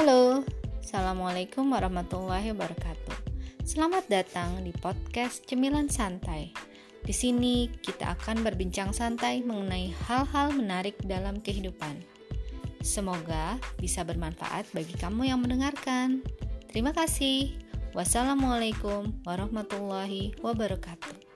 Halo, Assalamualaikum warahmatullahi wabarakatuh. Selamat datang di podcast Cemilan Santai. Di sini kita akan berbincang santai mengenai hal-hal menarik dalam kehidupan. Semoga bisa bermanfaat bagi kamu yang mendengarkan. Terima kasih. Wassalamualaikum warahmatullahi wabarakatuh.